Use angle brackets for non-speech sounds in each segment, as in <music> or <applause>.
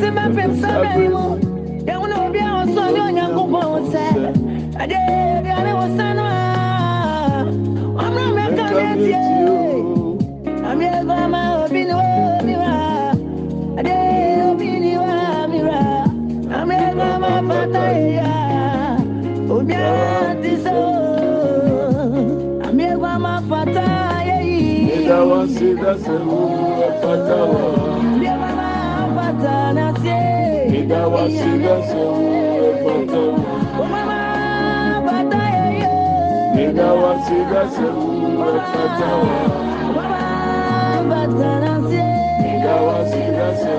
I'm sɛ bɛyi mu yɛwo ne obi a wɔsɔ ne onyankopɔn wo sɛ ɛdeɛ aduane wo sa no a ɔmmerɛ Ìdáwà sí lẹ́sẹ̀ ẹ̀gbọ́tọ̀ wọn. Ìdáwà sí lẹ́sẹ̀ ẹ̀gbọ́tọ̀ wọn. Ìdáwà sí lẹ́sẹ̀.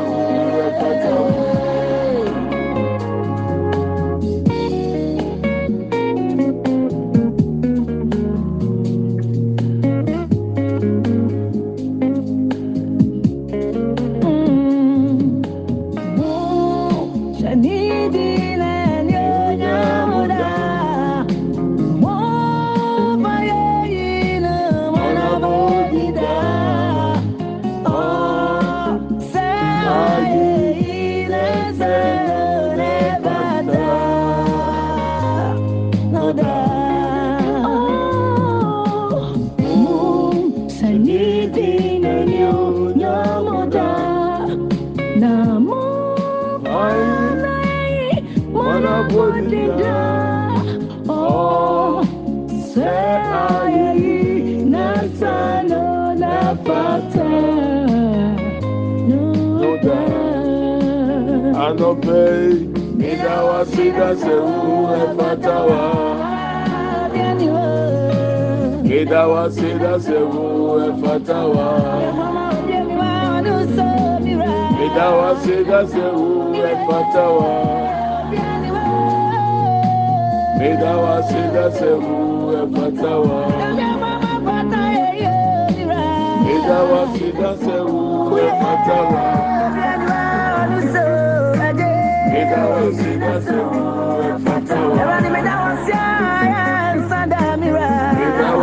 Keda wa seda sewu efata wa. Keda wa seda sewu efata wa. Keda wa seda sewu efata wa. Keda wa seda sewu efata wa. Keda wa seda sewu efata wa.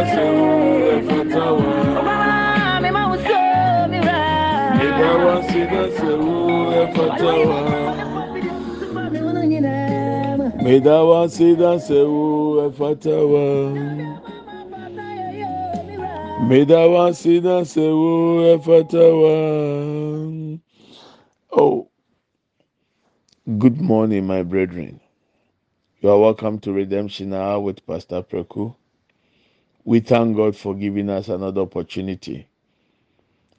sida sewu sida sewu efatawa. Idawa sida sewu efatawa. Idawa sida sewu efatawa. Oh, Good morning, my brethren. You are welcome to Redemption Hour with Pastor Preku. We thank God for giving us another opportunity,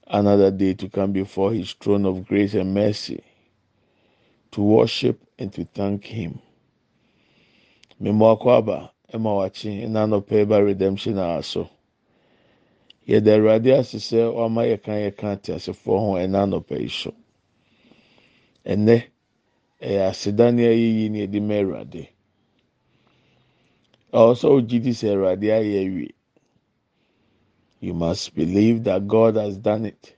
another day to come before His throne of grace and mercy to worship and to thank Him. Mmemme aba ma wakye na anɔpa ba Redemption Hour so. Yɛda Awurade ase sɛ wama yɛka yɛka ate asefoɔ ho ɛna anɔpa yi so. Ɛnɛ ɛyɛ aseda ne ayiyi ne yɛde ma Awurade. Also, ogidi sɛ awie. You must believe that God has done it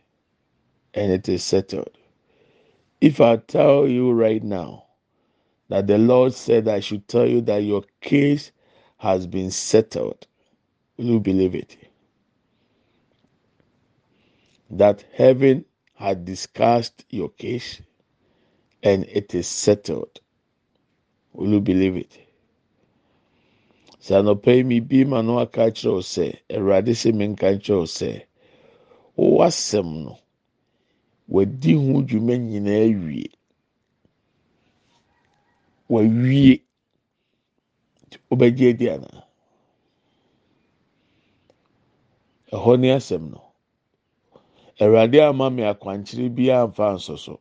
and it is settled. If I tell you right now that the Lord said I should tell you that your case has been settled, will you believe it? That heaven had discussed your case and it is settled. Will you believe it? Sɛ anɔpa yi mi bi ma no aka kyerɛ wo sɛ awurade sɛ mi nka kyerɛ wo sɛ wowɔ asɛm no wadi ho dwuma nyinaa wie wawie. Wobɛgye adi ana? Ɛhɔ ne asɛm no. Awurade ama mi akwankyerɛ bi amfa nso so.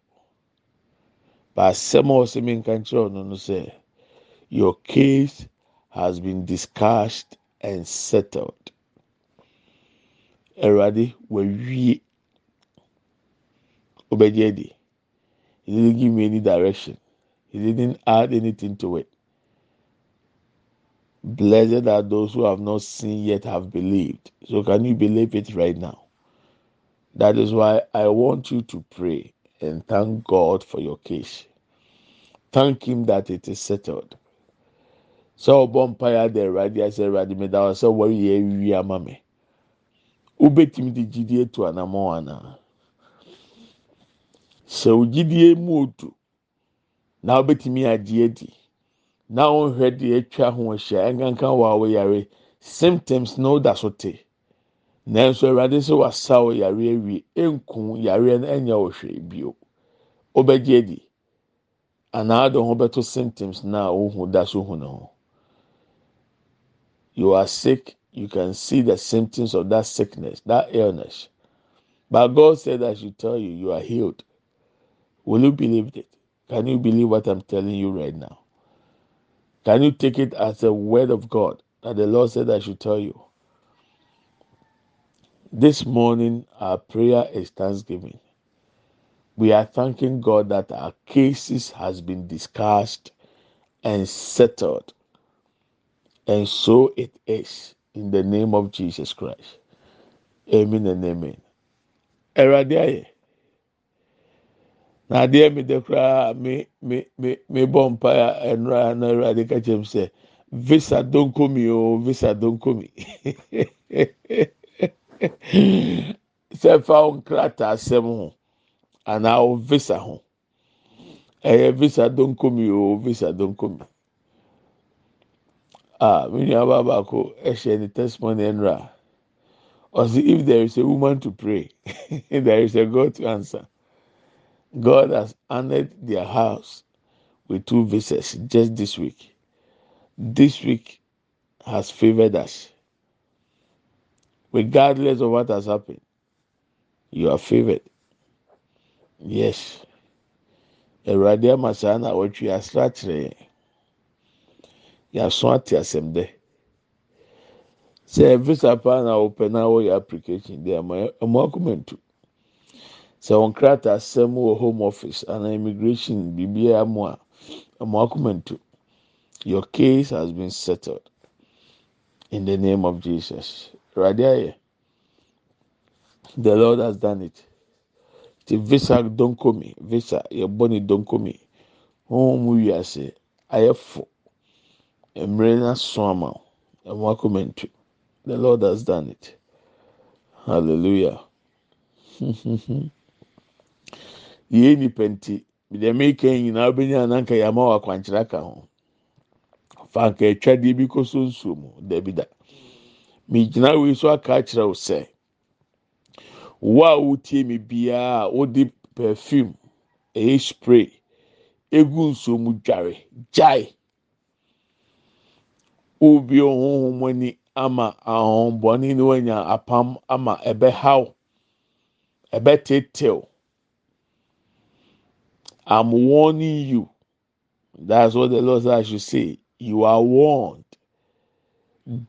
Baasɛm a ɔsɛ mi nka kyerɛ no no sɛ your case has been discussed and settled. Awurade wawie wobɛgye adi he didn't give me any direction. He didn't add anything to it. Blessed are those who have not seen yet have believed. So can you believe it right now? That is why i want you to pray and thank god for your case. Thank him that it is settled sɛ ɔbɔ mpaeɛ ada awurade asɛ awurade meda wɔ sɛ wɔreyɛ awie ama me. Wobɛtumi de gyidie to anammɔn anaa sɛ wo gyidie mu otu na wobɛtumi agye adi. Na wɔnhwɛ deɛ atwa ho ahyia. Ɛnkanka wɔ a wɔyare symptoms na ɔda so te. Nanso awurade sɛ wasa wɔ yare awie. Enku yare no ɛnyɛ wɔ hwee bio. Wobɛgye adi. Anaa de ho bɛto symptoms na wohu da so hu ne ho. You are sick you can see the symptoms of that sickness that illness. But God said I should tell you you are healed. Will you believe it? Can you believe what I'm telling you right now? Can you take it as a word of God that the Lord said I should tell you this morning our prayer is thanksgiving. We are thanking God that our cases has been discussed and settled and so it is in the name of Jesus Christ. Amen and amen. Awurade ayɛ na adeɛ mi de koraa mi mi mi mi bɔ mpa a ɛnura na Awurade ka kyerɛ mi sɛ visa donko mi o visa donko mi sɛ <laughs> fa wo nkrataa asɛm ho anaa wo visa ho. Ɛyɛ visa donko mi o visa donko mi Ah, a nua ba baako ɛhyɛ ne testimony ɛnura ɔsi if there is a woman to pray <laughs> there is a God to answer. God has honored their house with two visas just this week. This week has favored us. Regardless of what has happened, you are favored. Yes. Awurade ama saa na awɔtwe asra kyerɛ. Yɛaso ate asɛm dɛ. Sɛ visa paa na wɔpɛ na wɔyɛ application deɛ ɛmo ɛmo akoma ntu. Sɛ wɔn krataa asɛm wɔ home office ana immigration biribiara mu a ɛmo akoma ntu. Your case has been settled in the name of Jesus. Awurade ayɛ. The Lord has done it. Ti visa donkomi visa yɛbɔ ne donkomi. Wɔn mu wiase ayɛ fo. Mmerɛ ama. The Lord has done it. Hallelujah. Yie nipa nti deɛ meka yi nyinaa wobɛnya ananka yɛama wɔ akwankyerɛ aka ho. Fa nka atwadeɛ bi kɔ so nsuo mu dabi da. Megyina wei so aka akyerɛ wo sɛ wo a wotie mi biara wode perfume ɛyɛ spray egu nsuo mu dware gyae obi ani ama wanya apam ama i'm warning you. That's what the lord said i should say. You are warned.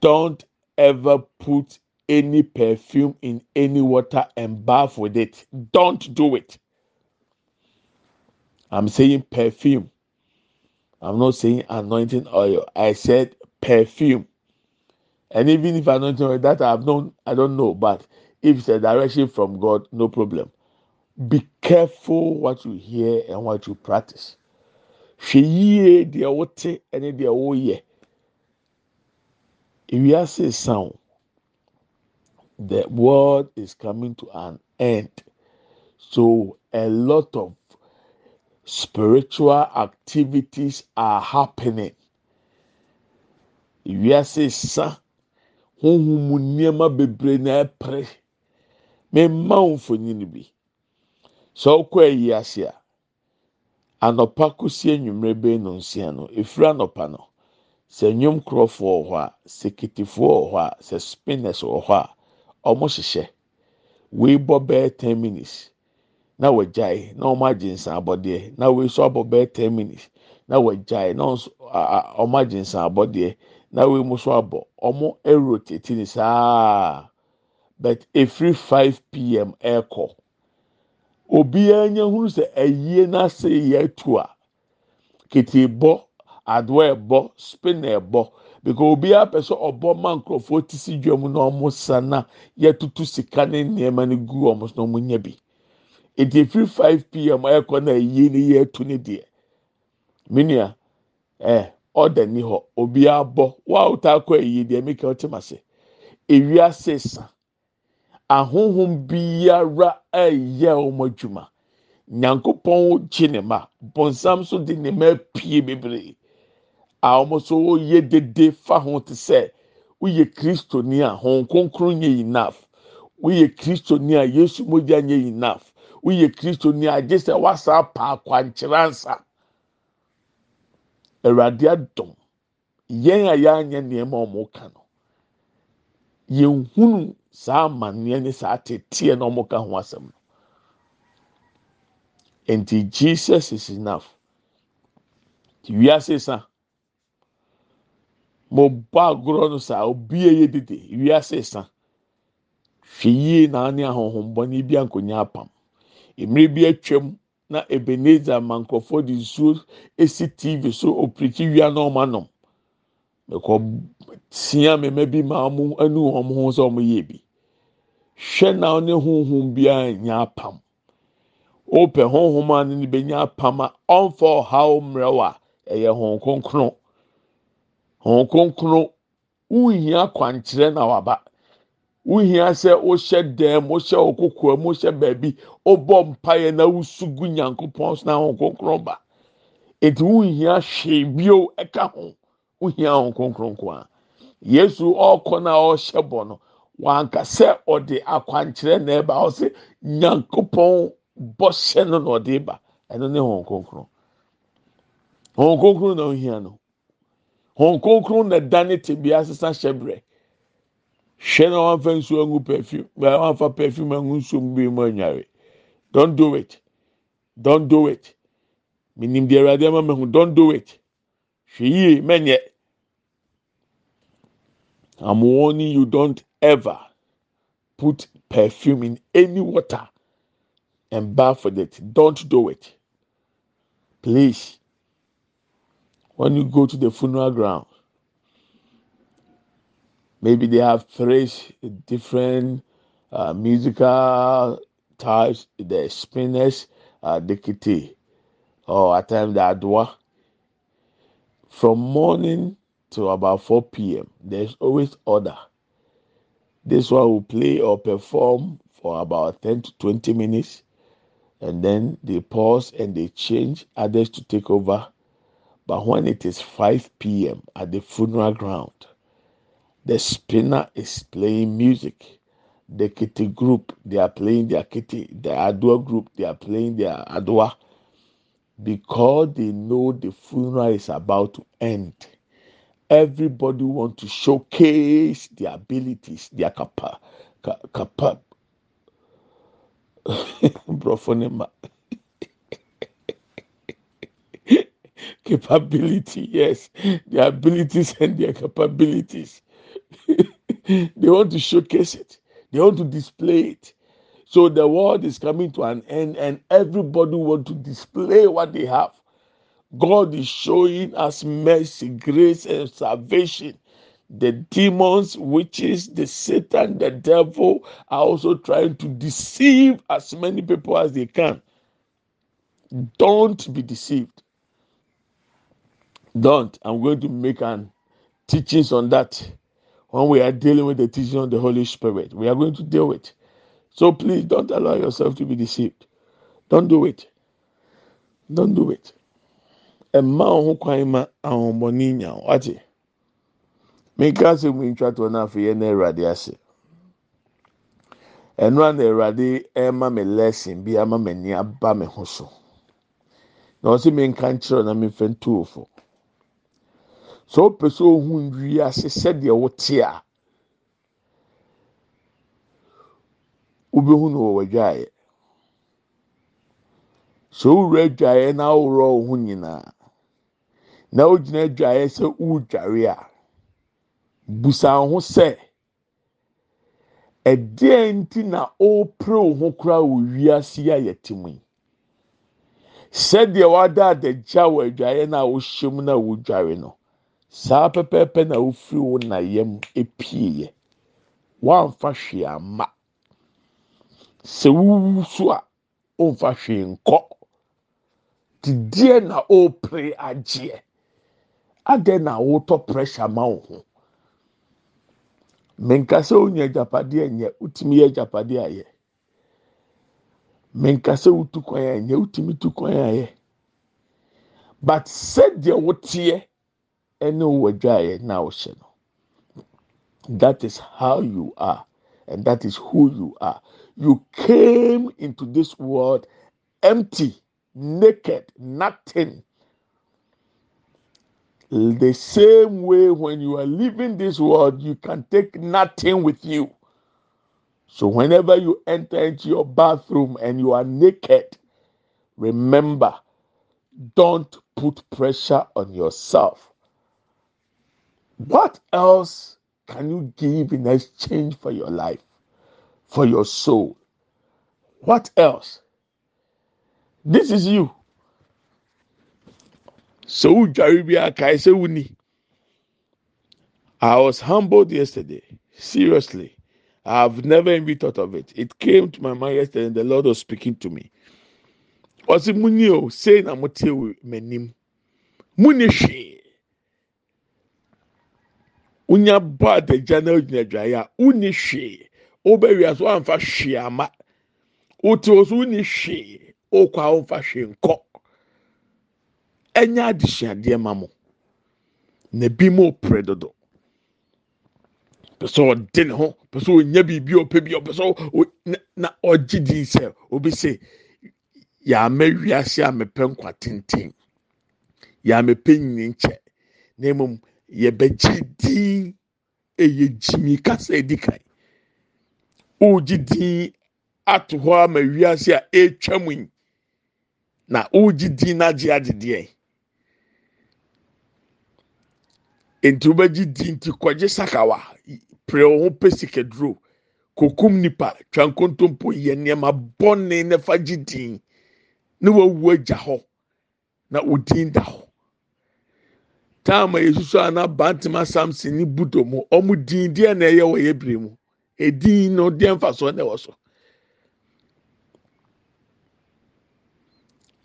Don't ever put any perfume in any water and bath with it. Don't do it. I'm saying perfume. I'm not saying anointing oil. I said perfume. And even if I don't know that i've known i don't know but if it's a direction from god no problem. Be careful what you hear and what you practice. Hwɛ yie deɛ wote ne deɛ woyɛ. Ewiase sound the world is coming to an end. So a lot of spiritual activities are happening ewiase sa honhom mu nneɛma bebree na ɛpere. Mmarima mfonyin bi. Sɛ ɔkɔ ayi ase a anɔpa kɔsi enwummerɛ bɛyɛ no nsia no. Efiri anɔpa no sɛ nnwom korɔfoɔ wɔ hɔ a sɛ kitifoɔ wɔ hɔ a sɛ spinners wɔ hɔ a wɔn hyehyɛ bɛyɛ ten minutes na wɔgyae na wɔn agye na wei abɔ bɛyɛ ten minutes na wɔgyae na wɔn agye nsaabɔdeɛ na wei mu nso abɔ. Wɔn ɛrotate ne saa. But efiri five pm ɛɛkɔ. obiara nya hunu sɛ ayie n'ase yɛ etu a kete bɔ adoa ɛbɔ spinner ɛbɔ. Because obiara pɛ sɛ ɔbɔ ma nkurɔfoɔ ti si dwa mu na wɔn sa na yɛtutu sika ne nneɛma no gu wɔn so na wɔn nya bi. Eti efiri five pm ɛkɔ na ayie ne yɛ etu ne deɛ. Minua ɛ ɔda ni hɔ obiara bɔ wa a wota akɔ ayie deɛ mi ka ɔte ma se ewia se sa. ahohom biara ɛyɛ wɔn adwuma nyankopɔn gye ne ma. Bɔnsam so de ne ma pie bebree. A wɔn nso yɛ dede fa ho te sɛ woyɛ kristoni a wɔn kronkron nyɛ enough. Woyɛ kristoni a yesu mogya nyɛ enough. Woyɛ kristoni a gye sɛ wasa apa akwankyerɛnsa awurade adom. Yɛn a yɛanyɛ nneɛma a wɔn ka no yɛn hunu. saa amanneɛ ne saa teteɛ na wɔn ka ho asɛm no. Nti jesus is enough. Wiase sa mo bɔ agorɔ no saa obi a yɛ dede wiase sa hwɛ yie na ne ahohombɔne bi ankonya apam. Mmerɛ bi atwam na ebenezer ma nkurɔfoɔ de nsuo esi tv so opirikyi wia na ɔmo anɔm mekɔ tia mɛma bi ma ɔmo ɛnu wɔn ho sɛ ɔmo yɛ bi. Hwɛ na ne honhom biara nya apam. Opɛ honhom a ne bɛnya apam a ɔmfa ɔhaw mmerɛw a ɛyɛ hɔn kronkron. Hɔn kronkron wuhia kwankyerɛ na waba. Wuhia sɛ wohyɛ dɛm wohyɛ okokoa mu baabi wobɔ mpaeɛ na wusugu nyankopɔn so na hon kronkron ba. Eti wuhia hwee bio ɛka ho. Wuhia hon kronkron ko a yesu ɔkɔ na ɔhyɛ bɔ no. wankasɛ ɔde akwankyerɛ na ɛba ɔsɛ nyankopɔn bɔhyɛ no na ɔde ba. Ɛno ne hɔn kronkron. Hɔn kronkron na ohia no. Hɔn kronkron na dane te bia sisa hyɛ brɛ hwɛ na wɔn afa nsuo angu perfume. Wɔn afa perfume angu nsuo mu bi mu anware don't do it. Don't do it. Minim deɛ ɛwurade ama mɛ ho don't do it. Hwɛ yie mɛnyɛ i'm warning you don't ever put perfume in any water and bath with it. Don't do it. Please. When you go to the funeral ground, maybe they have three different uh, musical types the spinners, uh, the kitty, or at times the adwa. From morning to about 4 p.m., there's always order this one will play or perform for about 10 to 20 minutes and then they pause and they change others to take over. But when it is 5 p.m. at the funeral ground, the spinner is playing music. The kitty group, they are playing their kitty. The Adua group, they are playing their Adua. because they know the funeral is about to end. Everybody want to showcase their abilities, their capa, capa, <laughs> brofonema. <laughs> capability, yes, their abilities and their capabilities. <laughs> they want to showcase it. They want to display it. So the world is coming to an end, and everybody want to display what they have. God is showing us mercy, grace, and salvation. The demons, witches, the Satan, the devil are also trying to deceive as many people as they can. Don't be deceived. Don't. I'm going to make an teachings on that when we are dealing with the teaching of the Holy Spirit. We are going to deal with. So please don't allow yourself to be deceived. Don't do it. Don't do it. Mma ho kwan ma ahombɔni nya wate. Meka sɛ mu ntwa to na afei na Awurade ase. Ɛno a na Awurade ɛma me lesson bi ama m'ani aba me ho so. Na ɔsɛ me nka nkyerɛ na me fɛ ntuofo. Sɛ ɔpɛ sɛ ohun wiase sɛdeɛ wɔte a wobɛhu no wɔ w'adwaeɛ sɛ owura adwaeɛ na aworɔ wo nyinaa na ogyina adwaeɛ sɛ ɔredware a busa ho sɛ ɛdeɛ nti na ɔrepere wo ho koraa wɔ wiase a yɛte mu yi sɛdeɛ wada adagya wɔ adwaeɛ na a wɔhyɛ mu na wɔredware no. Saa pɛpɛɛpɛ na ofiri wo na yam epie yɛ wamfa hwee ama sɛ wuwu so a ɔmfa hwee nkɔ. Didiɛ na ɔpere agyeɛ. Adɛ na ɔtɔ pressure ma wo ho? Menkasa onya agyapadeɛ nyɛ wotumi yɛ agyapadeɛ ayɛ menkasa wotu kwan ayɛ wotumi tu kwan ayɛ but sɛdeɛ woteɛ. Ɛne wo adwaeɛ na ɔhyɛ no that is how you are and that is who you are. You came into this world empty naked nothing. The same way when you are leaving this world you can take nothing with you. So whenever you enter into your bathroom and you are naked remember don't put pressure on yourself what else can you give in exchange for your life, for your soul? What else? This is you. So I was humbled yesterday. Seriously. I've never even thought of it. It came to my mind yesterday, and the Lord was speaking to me. Was it Munio saying I'm menim? Munishi. Wonya bɔ adagya na ogyina adwaeɛ a wonni hwee wobɛwia so wamfa hwee ama wote hɔ so wonni hwee wokɔ a womfa hwee nkɔ ɛnyɛ adesuadeɛ ma mo na bi mo pere dodo pɛ sɛ ɔde ne ho pɛ ɔnya biribi ɔpɛ bi ɔpɛ na ɔgye di sɛ obi sɛ yàmɛ wiase a nkwa tenten yàmɛ pɛ nyini na mmom. Yɛbɛgye din ɛyɛ gyimi kasa edi kan. Ɔregye din ato hɔ ama wiase a ɛretwa mu na ɔregye din n'agye agyedeɛ nti wobɛgye din nti kɔgye sakawa. Pere wɔn ho pɛ sikaduro. Kokum nipa twa nkontompo yɛ nneɛma bɔnne nafa gye din. Ne wawu agya hɔ. Na odin da hɔ. Taama yesusu a na bantima samson ni buto mu. Ɔmo din deɛ na ɛyɛ wɔ yɛ bere mu. Edin no deɛ nfa so na ɛwɔ so.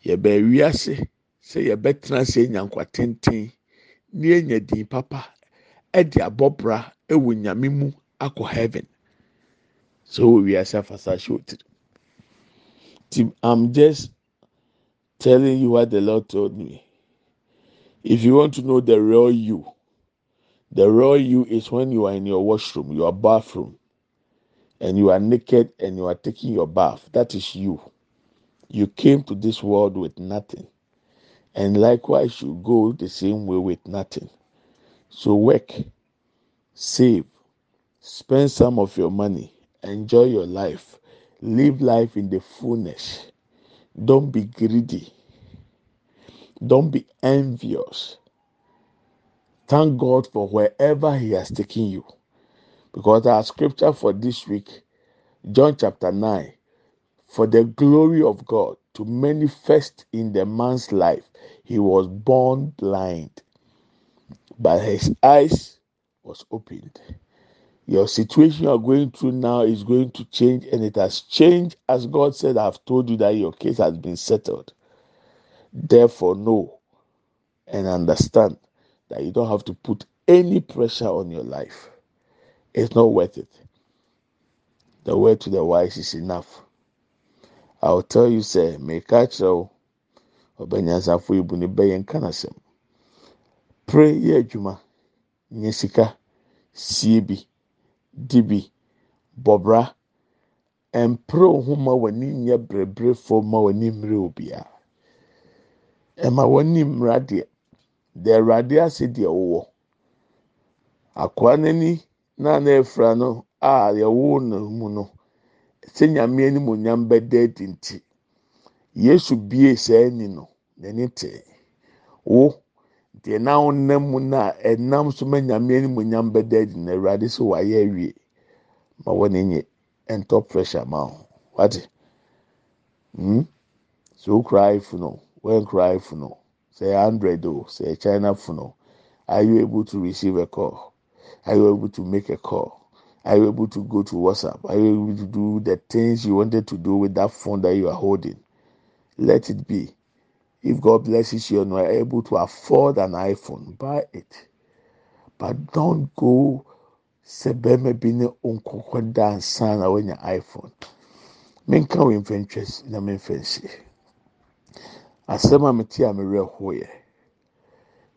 Yɛbɛ wiase sɛ yɛbɛtena sɛ nyankwa tenten ne enya din papa ɛde abɔbra ɛwɔ nyame mu akɔ heaven. So wɔ wiase afasa ahyɛ otiri tim i'm just telling you what the lord told me. If you want to know the real you, the real you is when you are in your washroom, your bathroom, and you are naked and you are taking your bath. That is you. You came to this world with nothing. and likewise you go the same way with nothing. So work, save, spend some of your money, enjoy your life, live life in the fullness. Don't be greedy. Don't be envious. Thank God for wherever He has taken you. Because our scripture for this week, John chapter 9, for the glory of God to manifest in the man's life, he was born blind, but his eyes was opened. Your situation you are going through now is going to change, and it has changed as God said, I've told you that your case has been settled. Therefore, know and understand that you don't have to put any pressure on your life. It's not worth it. The word to the wise is enough. I'll tell you, say, make a show. ɔbɛnyansafo ibu ne bɛyɛ nkanasɛm pray yɛ adwuma nye sika sie bi di bi bɔbra mpere ho ma w'ani nyɛ berebere fo ma w'ani mmiri obiara ɛma w'ani mmira deɛ deɛ awurade ase deɛ wɔwɔ. Akoa n'ani na efura no a yɛwɔ no mu no sɛ nyame anim onyam bɛda adi nti yesu bie saa ani no n'ani tee. Wo deɛ na ɔnam mu na ɛnam so ma nyame anim onyam bɛda adi na awurade sɛ wayɛ awie. Ma wɔn ani ɛntɔ pressure ma ho wate hmm? So iphone o wɔnkura cry o say android o sɛ china phone o are you able to receive a call? Are you able to make a call? Are you able to go to whatsapp? Are you able to do the things you wanted to do with that phone that you are holding? Let it be. If god blesses you and you are able to afford an iphone buy it. But don't go sɛ bɛrima bi ne na memfɛnsi asɛm a mete a mewerɛ ho yɛ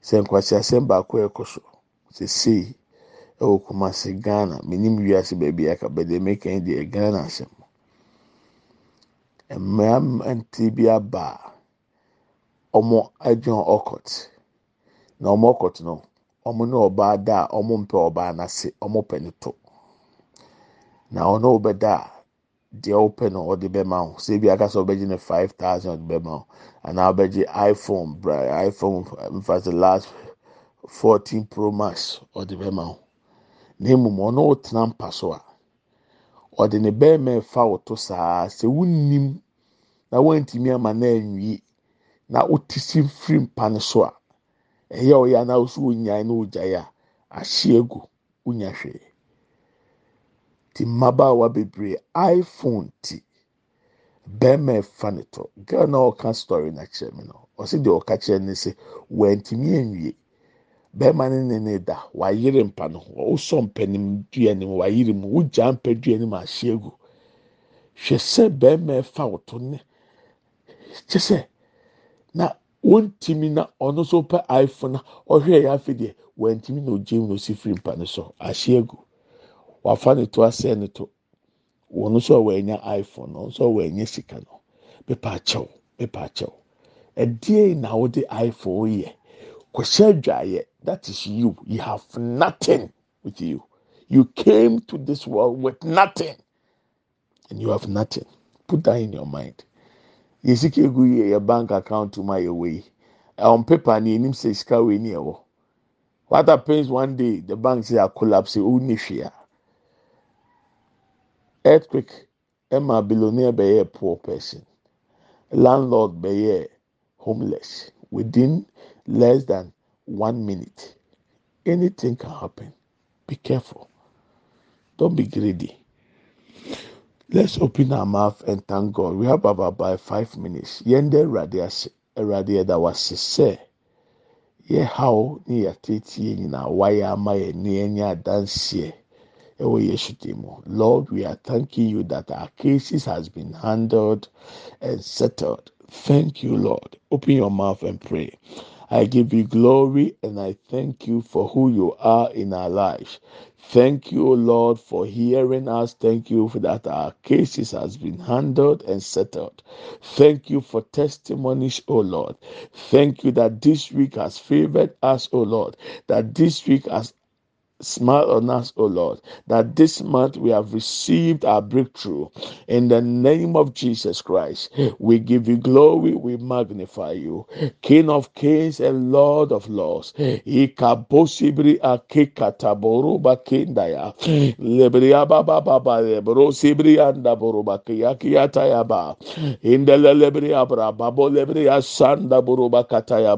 sɛ nkwasi asɛm baako a ɛkɔ so sesei ɛwɔ kumase ghana menim wiase baabi aka bɛdeɛ meka yi deɛ ghana asɛm. Mmeranteɛ bi aba a wɔn adwene ɔkɔt. Na wɔn ɔkɔt no wɔn ne ɔbaa da a wɔn mpɛ ɔbaa n'ase wɔn pɛ ne to. Na ɔne ɔbɛda a deɛ ɔpɛ no ɔde bɛma wo. Sɛ ebi aka sɛ ɔbɛgye ne five thousand bɛma wo. Anaa ɔbɛgye iphone bra iphone nfa sɛ last fourteen pro max ɔde bɛma wo na emom ɔne ɔtena mpa so a. Ɔde ne bɛrima ɛfa wo to saa sɛ wunim na wɔntumi ama na anwie na wote si firi mpa no so a. Ɛyɛ ɔyɛ anaa ɔso onyaa na ogyae a ahye egu wonya hwee. Ti mmabaawa bebree iphone ti bɛrima ɛfa ne to girl na ɔka story na kyerɛ mi no ɔsi deɛ ɔka kyerɛ ne sɛ wɔntumi anwie bɛrima ne ne ne da wayere mpa no ɔsɔ mpanim dua ne mu wayere mu. Wogya mpa dua ne mu ahye egu hwɛ sɛ bɛrima ɛfa to ne kyɛ sɛ na wɔntumi na ɔno nso pɛ iphone na ɔhwɛ yɛ afei deɛ wɔntumi na ogye mu na osi firi mpa no so. Ahye egu wafa ne to asɛn ne to wɔn nso a wɔanya iphone no nso a wɔanya sika no pepa akyɛw pepa akyɛw ɛdeɛ na wɔde iphone yɛ? Kɔhyɛ adwaeɛ that is you. You have nothing with you. You came to this world with nothing. And you have nothing. Put that in your mind. Yɛ sika egu yɛ yɛ bank account mu a yɛ wɔ yi. On paper ni enim sɛ sika wɔ ni ɛwɔ what happens one day the bank say a collapse. O ni hwea earthquake ɛma billionaire bɛyɛ poor person. Landlord bɛyɛ homeless within less than one minute. Anything can happen. Be careful. Don't be greedy. Let's open our mouth and thank god. We have about by five minutes. Yɛn dɛ ɛwurade ase ɛwurade ɛda wase sɛ yɛ haw ne yɛ tetie nyinaa wayɛ ama yɛ ne yɛn adanseɛ Oh, mu lord we are thanking you that our cases has been handled and settled thank you lord open your mouth and pray I give you glory and I thank you for who you are in our lives. Thank you, Lord, for hearing us. Thank you for that our cases has been handled and settled. Thank you for testimonies, O Lord. Thank you that this week has favored us, O Lord. That this week has Smile on us, O Lord, that this month we have received our breakthrough. In the name of Jesus Christ, we give you glory, we magnify you, King of kings and Lord of lords. Ikabosibri akikataboruba kindaya. Lebria baba baba lebro sibri anda boruba kiyakiyata yaba. Indele lebria babo lebria sanda boruba kataya.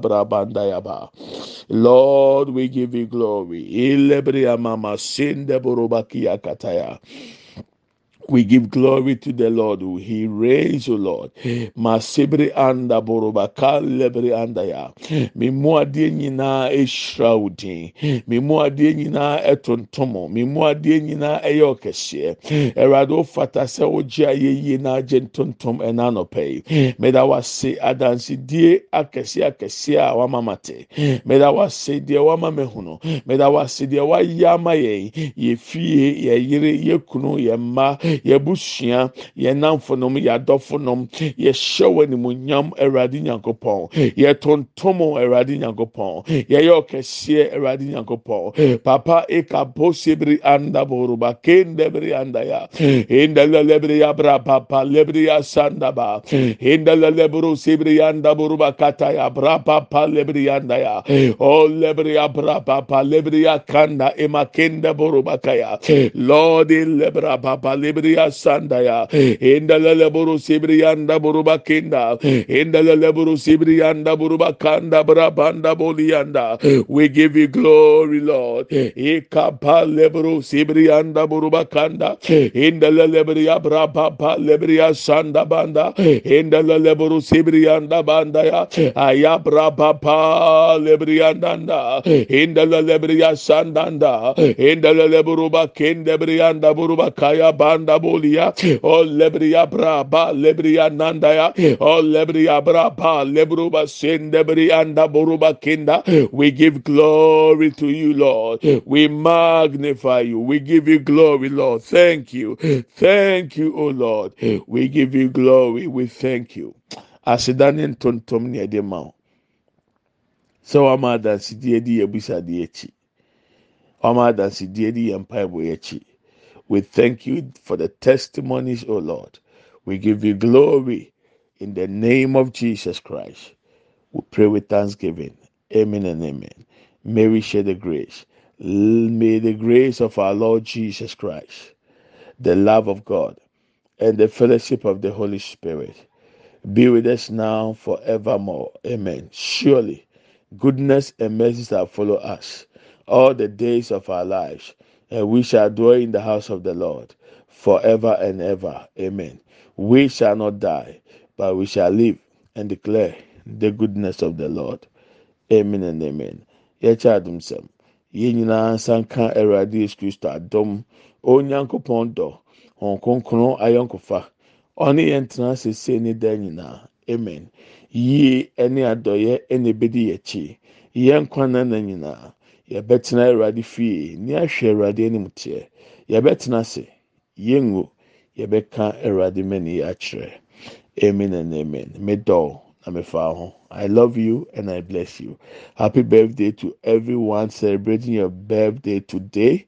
Lord, we give you glory. Ilebria mama sinde burubakia kataya. We give glory to the Lord who He reigns, O Lord. Masibri anda borobaka lebri anda ya. Mimu adie nyinaa ehyira wo din. Mimu adie nyinaa ɛtontomo. Mimu adie ɔkɛseɛ. Ɛwurade ofata sɛ wogye ayɛ yie na agye ntontom ɛna anɔpɛ yi. Meda wase adansidie akɛseɛ akɛseɛ a wama ma te. Meda wase deɛ wama me hunu. Meda wase deɛ wayɛ ama yɛn. Fie, yɛ yere, yɛ kunu, yɛ mma yɛbusua yɛn namfonom yɛadɔfonom yɛhyɛ wɔ animonyam awurade nyankopɔn. Yɛtontom awurade nyankopɔn. Yɛyɛ ɔkɛseɛ awurade nyankopɔn. Papa ekapo sebiri anda boruba kende anda ya. Indala lebiri ya bra papa lebiri ya sanda ba. Indala leburu sebiri anda boruba kata ya bra papa lebiri anda ya o lebiri ya bra papa lebiri ya kanda emakende boruba kaya. Lord lebra papa lebiri sibriya sandaya. Eh. Indalele buru sibriyanda buruba kinda. Eh. Indalele buru sibriyanda buruba kanda brabanda boliyanda eh. we give you glory lord. Ikapa lebru sibriyanda buruba kanda. Indalele briya brababa lebriya sanda banda. Buru sibriyanda banda ya aya brababa lebriyanda indalele briya sandanda indalele buruba kende briyanda buruba kaya banda o oh, lebria braba lebria nandaya o lebria braba lebruba kinda. We give glory to you lord. We magnify you. We give you glory lord. Thank you. Thank you o lord. We give you glory. We thank you. Asedane ntontom ne ɛde ma wo sɛ wama adansidie di yɛ busadeɛ akyi. Wama adansidie di yɛ mpaebɔ akyi We thank you for the testimonies, O Lord. We give you glory in the name of Jesus Christ. We pray with thanksgiving. Amen and amen. May we share the grace. May the grace of our Lord Jesus Christ, the love of God, and the fellowship of the Holy Spirit be with us now forevermore. Amen. Surely, goodness and mercy shall follow us all the days of our lives and we shall dwell in the house of the Lord forever and ever. Amen. We shall not die, but we shall live and declare the goodness of the Lord. Amen and amen. Yɛkyɛ adum sɛm. Yɛn nyinaa nsa nka Awurade Yesu Kristo adom. Onyankopɔn dɔ. Wɔn kronkron ayɔnkofa. Ɔne yɛn tena sese ne dan nyinaa. Amen. Yie ɛne adɔyɛ ɛna ebedi yɛn akyi. Yɛn na nyinaa. Yɛbɛtena awurade fie ni ahwɛ awurade anim teɛ. Yɛbɛtena ase yɛngu yɛbɛka awurade mani akyerɛ. Amen and amen. Medɔw na mefa ho. I love you and i bless you. Happy birthday to everyone celebrating your birthday today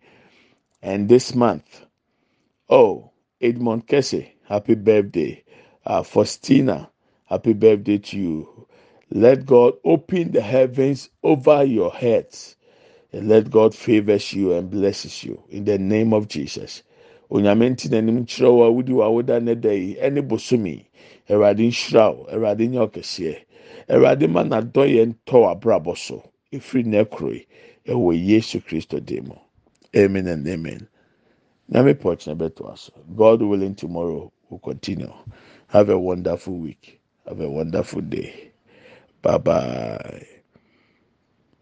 and this month. Oh edmond kese happy birthday. Uh, faustina happy birthday to you. Let god open the heavens over your heads let God favors you and blesses you in the name of Jesus. Onyame nti n'anim kyerɛ wo a wodi wɔ awoda ne da yi ɛne bosomi Awurade nhyira wo Awurade nyɛ ɔkɛseɛ Awurade ma n'adɔyɛ ntɔ w'abrabɔ so efiri n'ɛkoro yi ɛwɔ Yesu Kristo dim amen and amen. Nyame pɔtkyɛ bɛto aso God willing tomorrow will continue. Have a wonderful week. Have a wonderful day. Bye bye.